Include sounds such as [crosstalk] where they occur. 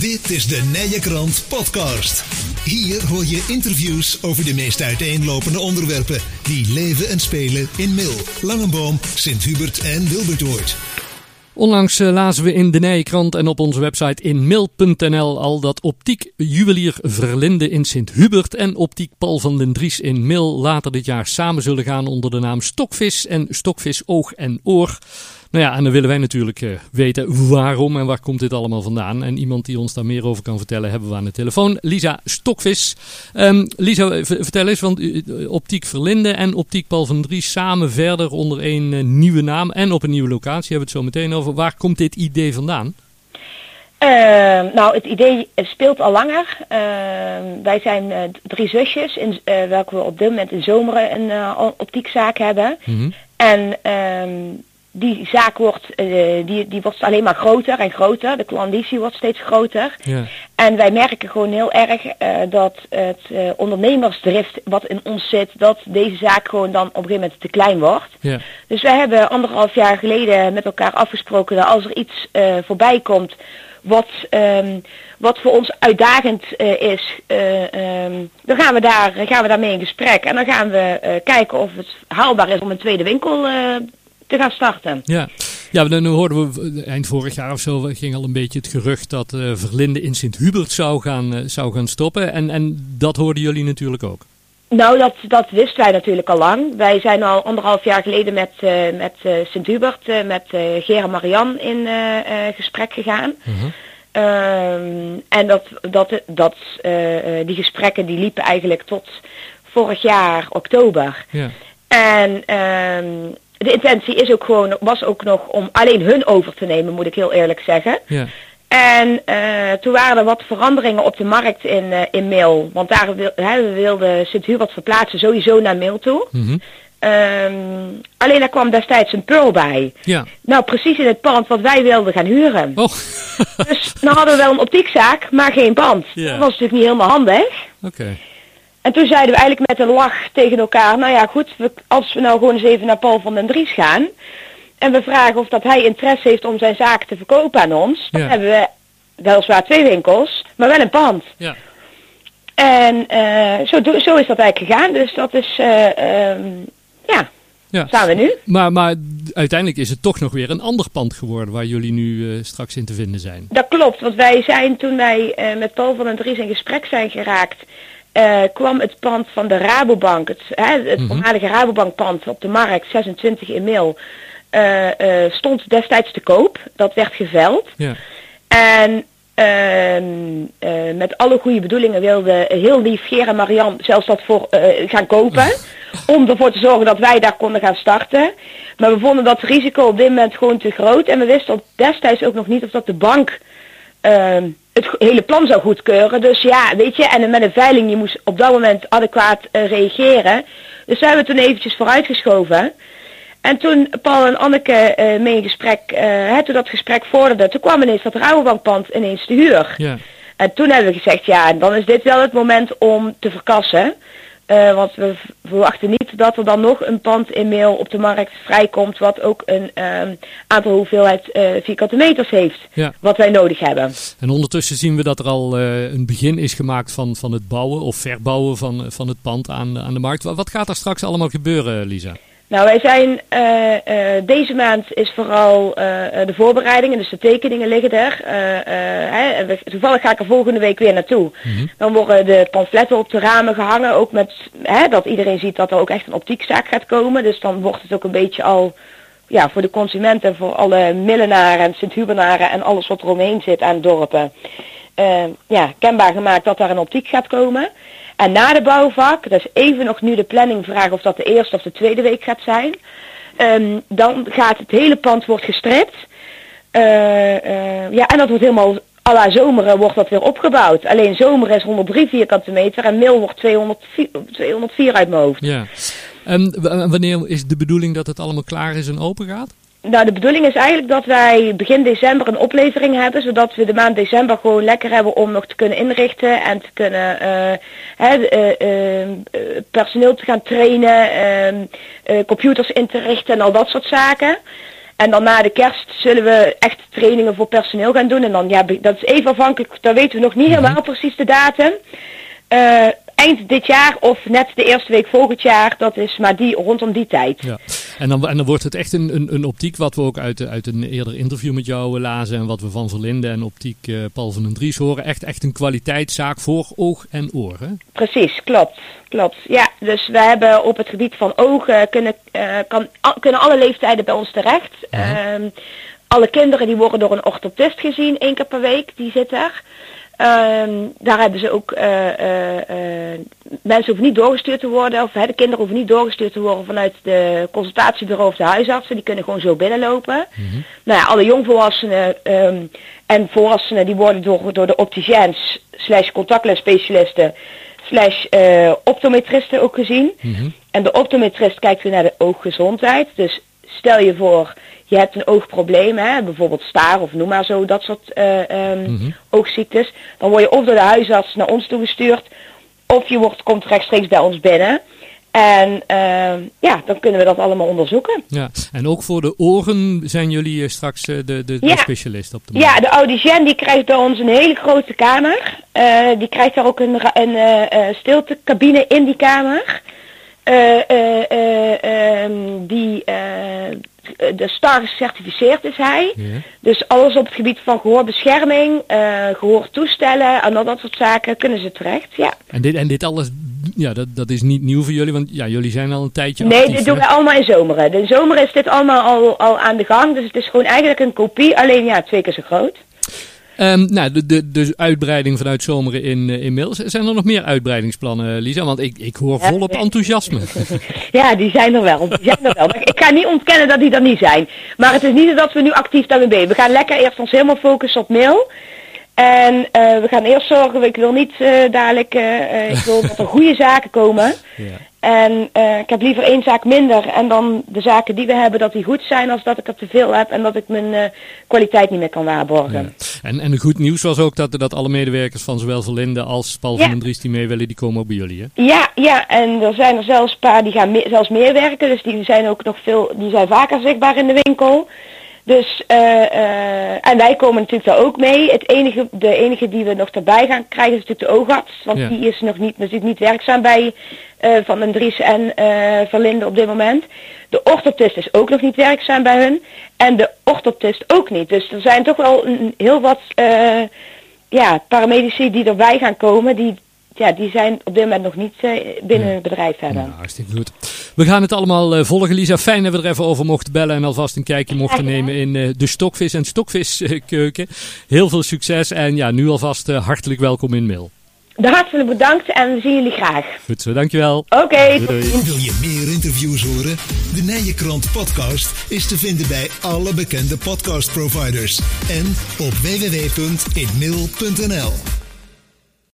Dit is de Nije Krant Podcast. Hier hoor je interviews over de meest uiteenlopende onderwerpen die leven en spelen in Mil, Langenboom, Sint-Hubert en Wilbertoord. Onlangs eh, lazen we in de Nijenkrant en op onze website in mil.nl al dat optiek juwelier Verlinde in Sint-Hubert en optiek Paul van den Dries in Mil later dit jaar samen zullen gaan onder de naam Stokvis en Stokvis Oog en Oor. Nou ja, en dan willen wij natuurlijk uh, weten waarom en waar komt dit allemaal vandaan. En iemand die ons daar meer over kan vertellen hebben we aan de telefoon. Lisa Stokvis. Um, Lisa, vertel eens, want uh, Optiek Verlinde en Optiek Paul van Dries samen verder onder uh, nieuwe naam en op een nieuwe locatie. Hebben we het zo meteen over. Waar komt dit idee vandaan? nou, het idee speelt al langer. wij zijn drie zusjes, in, welke we op dit moment in zomeren een optiekzaak hebben. Mm -hmm. En die zaak wordt, uh, die, die wordt alleen maar groter en groter. De klanditie wordt steeds groter. Ja. En wij merken gewoon heel erg uh, dat het uh, ondernemersdrift wat in ons zit, dat deze zaak gewoon dan op een gegeven moment te klein wordt. Ja. Dus wij hebben anderhalf jaar geleden met elkaar afgesproken dat als er iets voorbij komt wat, um, wat voor ons uitdagend is, um, dan gaan we, daar, gaan we daarmee in gesprek. En dan gaan we kijken of het haalbaar is om een tweede winkel te gaan starten. Ja, ja dan hoorden we eind vorig jaar of zo ging al een beetje het gerucht dat uh, Verlinde in Sint-Hubert zou gaan, uh, zou gaan stoppen. En, en dat hoorden jullie natuurlijk ook. Nou, dat, dat wisten wij natuurlijk al lang. Wij zijn al anderhalf jaar geleden met, uh, met Sint-Hubert, met Gera Marian in gesprek gegaan. -huh. Um, en dat, dat, dat, die gesprekken die liepen eigenlijk tot vorig jaar oktober. Ja. En um, de intentie is ook gewoon, was ook nog om alleen hun over te nemen, moet ik heel eerlijk zeggen. Ja. En uh, toen waren er wat veranderingen op de markt in, uh, in mail. Want daar wil, hè, we wilden Sint-Hubert verplaatsen sowieso naar mail toe. Mm -hmm. um, alleen daar kwam destijds een pearl bij. Ja. Nou, precies in het pand wat wij wilden gaan huren. Oh. dus dan hadden we wel een optiekzaak, maar geen pand. Dat was natuurlijk niet helemaal handig. Oké. Okay. En toen zeiden we eigenlijk met een lach tegen elkaar, nou ja goed, we, als we nou gewoon eens even naar Paul van den Dries gaan en we vragen of dat hij interesse heeft om zijn zaak te verkopen aan ons, dan hebben we weliswaar twee winkels, maar wel een pand. Ja. En uh, zo, zo is dat eigenlijk gegaan, dus dat is, uh, um, ja, ja. staan we nu. Maar, maar uiteindelijk is het toch nog weer een ander pand geworden waar jullie nu uh, straks in te vinden zijn. Dat klopt, want wij zijn toen wij met Paul van den Dries in gesprek zijn geraakt, uh, kwam het pand van de Rabobank, het, hè, het mm -hmm. voormalige Rabobankpand op de markt, 26 in mail, uh, uh, stond destijds te koop. Dat werd geveld. Ja. En ehm, met alle goede bedoelingen wilde heel lief Ger en Marian zelfs dat voor gaan kopen. [laughs] om ervoor te zorgen dat wij daar konden gaan starten. Maar we vonden dat risico op dit moment gewoon te groot. En we wisten destijds ook nog niet of dat de bank ehm, het hele plan zou goedkeuren. Dus ja, weet je, en met een veiling, je moest op dat moment adequaat uh, reageren. Dus hebben we toen eventjes vooruitgeschoven. En toen Paul en Anneke uh, mee in gesprek, uh, toen dat gesprek vorderde, toen kwam ineens dat Rouwenbankpand ineens te huur. Ja. En toen hebben we gezegd, ja, dan is dit wel het moment om te verkassen. Uh, want we verwachten niet dat er dan nog een pand in mail op de markt vrijkomt wat ook een um, aantal hoeveelheid uh, vierkante meters heeft. Ja. Wat wij nodig hebben. En ondertussen zien we dat er al uh, een begin is gemaakt van, van het bouwen of verbouwen van, van het pand aan, aan de markt. Wat gaat er straks allemaal gebeuren, Lisa? Nou, wij zijn, uh, uh, deze maand is vooral uh, de voorbereidingen, dus de tekeningen liggen er. Hè, toevallig ga ik er volgende week weer naartoe. Mm -hmm. Dan worden de pamfletten op de ramen gehangen, ook met, hè, dat iedereen ziet dat er ook echt een optiekzaak gaat komen. Dus dan wordt het ook een beetje al, ja, voor de consumenten, voor alle millenaren en Sint-Hubernaren en alles wat er omheen zit aan dorpen. ja, kenbaar gemaakt dat daar een optiek gaat komen. En na de bouwvak, dat is even nog nu de planning vragen of dat de eerste of de tweede week gaat zijn. Um, dan gaat het hele pand wordt gestript. Uh, uh, ja, en dat wordt helemaal à la zomeren wordt dat weer opgebouwd. Alleen zomer is 103 vierkante meter en mil wordt 204, 204 uit mijn hoofd. Ja. En wanneer is de bedoeling dat het allemaal klaar is en open gaat? Nou, de bedoeling is eigenlijk dat wij begin december een oplevering hebben, zodat we de maand december gewoon lekker hebben om nog te kunnen inrichten en te kunnen uh, hè, uh, uh, personeel te gaan trainen, computers in te richten en al dat soort zaken. En dan na de kerst zullen we echt trainingen voor personeel gaan doen. En dan, ja, dat is even afhankelijk, dan weten we nog niet helemaal precies de datum. Eind dit jaar of net de eerste week volgend jaar. Dat is maar die, rondom die tijd. Ja. En, dan, en dan wordt het echt een, een, een optiek wat we ook uit, uit een eerder interview met jou lazen. En wat we van Verlinde en optiek uh, Paul van den Dries horen. Echt, echt een kwaliteitszaak voor oog en. Hè? Precies, klopt. Klopt. Ja, dus we hebben op het gebied van ogen kunnen, uh, kan, kunnen alle leeftijden bij ons terecht. Uh -huh. alle kinderen die worden door een orthoptist gezien één keer per week. Die zit er. Um, daar hebben ze ook, uh, uh, uh, mensen hoeven niet doorgestuurd te worden, of hè, de kinderen hoeven niet doorgestuurd te worden vanuit de consultatiebureau of de huisartsen, die kunnen gewoon zo binnenlopen. Mm -hmm. Nou ja, alle jongvolwassenen um, en volwassenen die worden door, door de opticiens slash contactlensspecialisten slash optometristen ook gezien. Mm -hmm. En de optometrist kijkt weer naar de ooggezondheid, dus stel je voor, je hebt een oogprobleem, hè, bijvoorbeeld staar of noem maar zo, dat soort uh, um, mm-hmm. oogziektes. Dan word je of door de huisarts naar ons toegestuurd, of je wordt, komt rechtstreeks bij ons binnen. En uh, ja, dan kunnen we dat allemaal onderzoeken. Ja, en ook voor de oren zijn jullie straks de, de, de ja. specialist op de markt. Ja, de audicien die krijgt bij ons een hele grote kamer. Uh, die krijgt daar ook een, een uh, stiltecabine in die kamer. Um, die de STAR gecertificeerd is hij. Ja. Dus alles op het gebied van gehoorbescherming, uh, gehoortoestellen en al dat soort zaken kunnen ze terecht, ja. En dit, en dit alles, ja, dat, dat is niet nieuw voor jullie, want ja, jullie zijn al een tijdje Nee, actief, dit doen we allemaal in zomeren. In zomer is dit allemaal al, al aan de gang, dus het is gewoon eigenlijk een kopie, alleen ja, twee keer zo groot. Um, nou, de, de, de uitbreiding vanuit Zomeren in, uh, in Mils. Zijn er nog meer uitbreidingsplannen, Lisa? Want ik, ik hoor volop enthousiasme. [laughs] ja, die zijn er wel. Die zijn er wel. Maar ik ga niet ontkennen dat die er niet zijn. Maar het is niet dat we nu actief daarmee bezig We gaan lekker eerst ons helemaal focussen op mail. En uh, we gaan eerst zorgen, ik wil niet uh, dadelijk, uh, ik wil [laughs] dat er goede zaken komen. Ja. En ik heb liever één zaak minder en dan de zaken die we hebben, dat die goed zijn, als dat ik er te veel heb en dat ik mijn kwaliteit niet meer kan waarborgen. Ja. En, en goed nieuws was ook dat, dat alle medewerkers van zowel Verlinde als Paul ja. van den Dries die mee willen, die komen ook bij jullie, hè? Ja, ja, en er zijn er zelfs een paar die gaan me zelfs meer werken, dus die zijn ook nog veel, die zijn vaker zichtbaar in de winkel. Dus, uh, uh, en wij komen natuurlijk daar ook mee. Het enige, de enige die we nog erbij gaan krijgen is natuurlijk de oogarts. Want ja. die is nog niet, natuurlijk niet werkzaam bij uh, Van den Dries en Verlinde op dit moment. De orthoptist is ook nog niet werkzaam bij hun. En de orthoptist ook niet. Dus er zijn toch wel een, heel wat ja, paramedici die erbij gaan komen. Die, ja, die zijn op dit moment nog niet uh, binnen ja. het bedrijf hebben. Ja, hartstikke goed. We gaan het allemaal uh, volgen, Lisa. Fijn dat we er even over mochten bellen en alvast een kijkje mochten nemen in uh, de stokvis- en stokviskeuken. Heel veel succes en ja, nu alvast hartelijk welkom in Mail. Hartelijk bedankt en we zien jullie graag. Goed zo, dankjewel. Oké. Okay, Wil je meer interviews horen? De Nijenkrant podcast is te vinden bij alle bekende podcastproviders en op www.inmail.nl.